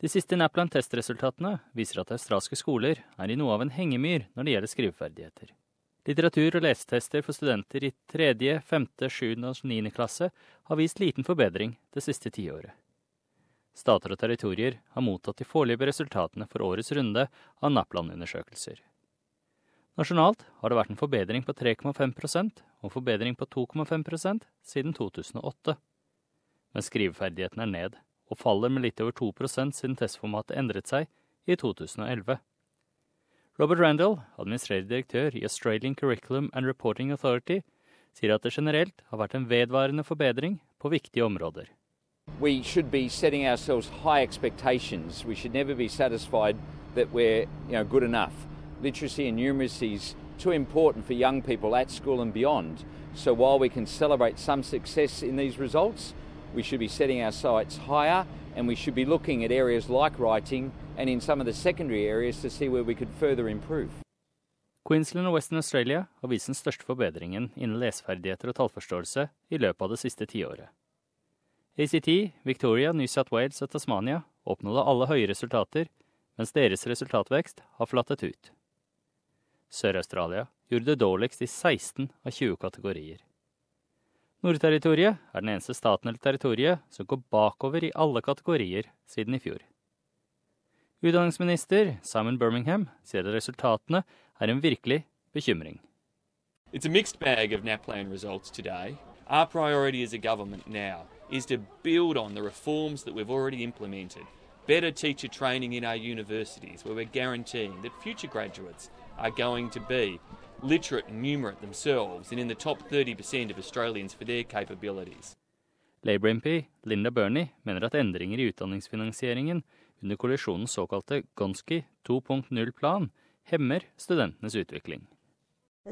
De siste Napland-testresultatene viser at australske skoler er i noe av en hengemyr når det gjelder skriveferdigheter. Litteratur- og lesetester for studenter i tredje, femte, sjuende og niende klasse har vist liten forbedring det siste tiåret. Stater og territorier har mottatt de foreløpige resultatene for årets runde av Napland-undersøkelser. Nasjonalt har det vært en forbedring på 3,5 og forbedring på 2,5% siden 2008. Men skriveferdigheten er ned, og faller med litt over 2 siden testformatet endret seg i 2011. Robert Randall, administrerende direktør i Australian Curriculum and Reporting Authority, sier at det generelt har vært en vedvarende forbedring på viktige områder. We should be setting ourselves high expectations. We should never be satisfied that we're you know, good enough. literacy and numeracy is too important for young people at school and beyond. So while we can celebrate some success in these results, we should be setting our sights higher and we should be looking at areas like writing and in some of the secondary areas to see where we could further improve. Queensland og Western Australia har vist den største forbedringen innen leseferdigheter og tallforståelse i løpet av det siste tiåret. ACT, Victoria, New South Wales og Tasmania oppnådde alle høye resultater, mens deres resultatvekst har flattet ut. Sør-Australia gjorde det dårligst i 16 av 20 kategorier. Nordterritoriet er den eneste staten eller territoriet som går bakover i alle kategorier siden i fjor. Utdanningsminister Simon Birmingham sier at resultatene er en virkelig bekymring. It's a mixed bag of NAPLAN results today. Our priority as a government now is to build on the reforms that we've already implemented. Better teacher training in our universities, where we're guaranteeing that future graduates are going to be literate and numerate themselves and in the top 30% of Australians for their capabilities. Labour MP Linda Burney mener at endringer i utdanningsfinansieringen under koalisjonens såkalte Gonski 2.0-plan hemmer studentenes utvikling.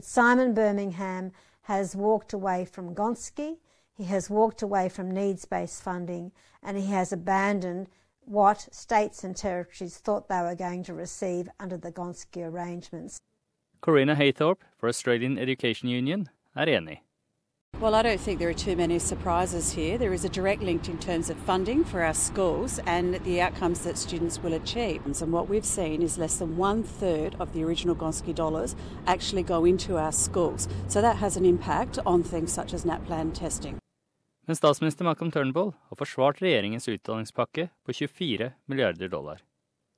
Simon Birmingham has walked away from Gonski, he has walked away from needs-based funding, and he has abandoned what states and territories thought they were going to receive under the Gonski arrangements. Corina Haythorpe for Australian Education Union er enig. Well, I don't think there are too many surprises here. There is a direct link in terms of funding for our schools and the outcomes that students will achieve. And what we've seen is less than one third of the original Gonski dollars actually go into our schools. So that has an impact on things such as NAPLAN testing. Men statsminister Malcolm Turnbull har forsvart regjeringens utdanningspakke på 24 milliarder dollar.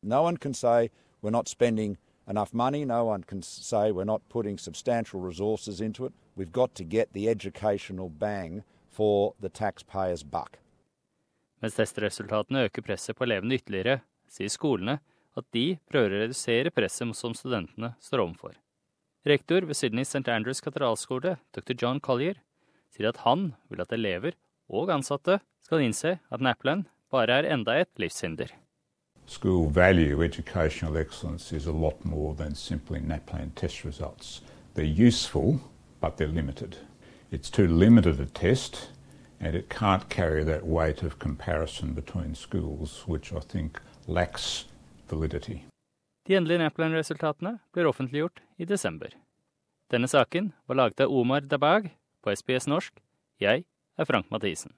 No one can say we're not spending enough money. No one can say we're not putting substantial resources into it. We've got to get the educational bang for the taxpayer's buck. Mens testresultatene øker presset på elevene ytterligere, sier skolene at de prøver å redusere presset som studentene står overfor. Rektor ved Sydney St. Andrews katedralskole, dr. John Collier, sier at han vil at elever og ansatte skal innse at Napland bare er enda et livshinder. School value educational excellence is a lot more than simply NAPLAN test results. They're useful, but they're limited. It's too limited a test, and it can't carry that weight of comparison between schools, which I think lacks validity. De endelige NAPLAN-resultatene blir offentliggjort i desember. Denne saken var laget av Omar Dabag på SBS norsk. Jeg er Frank Mathisen.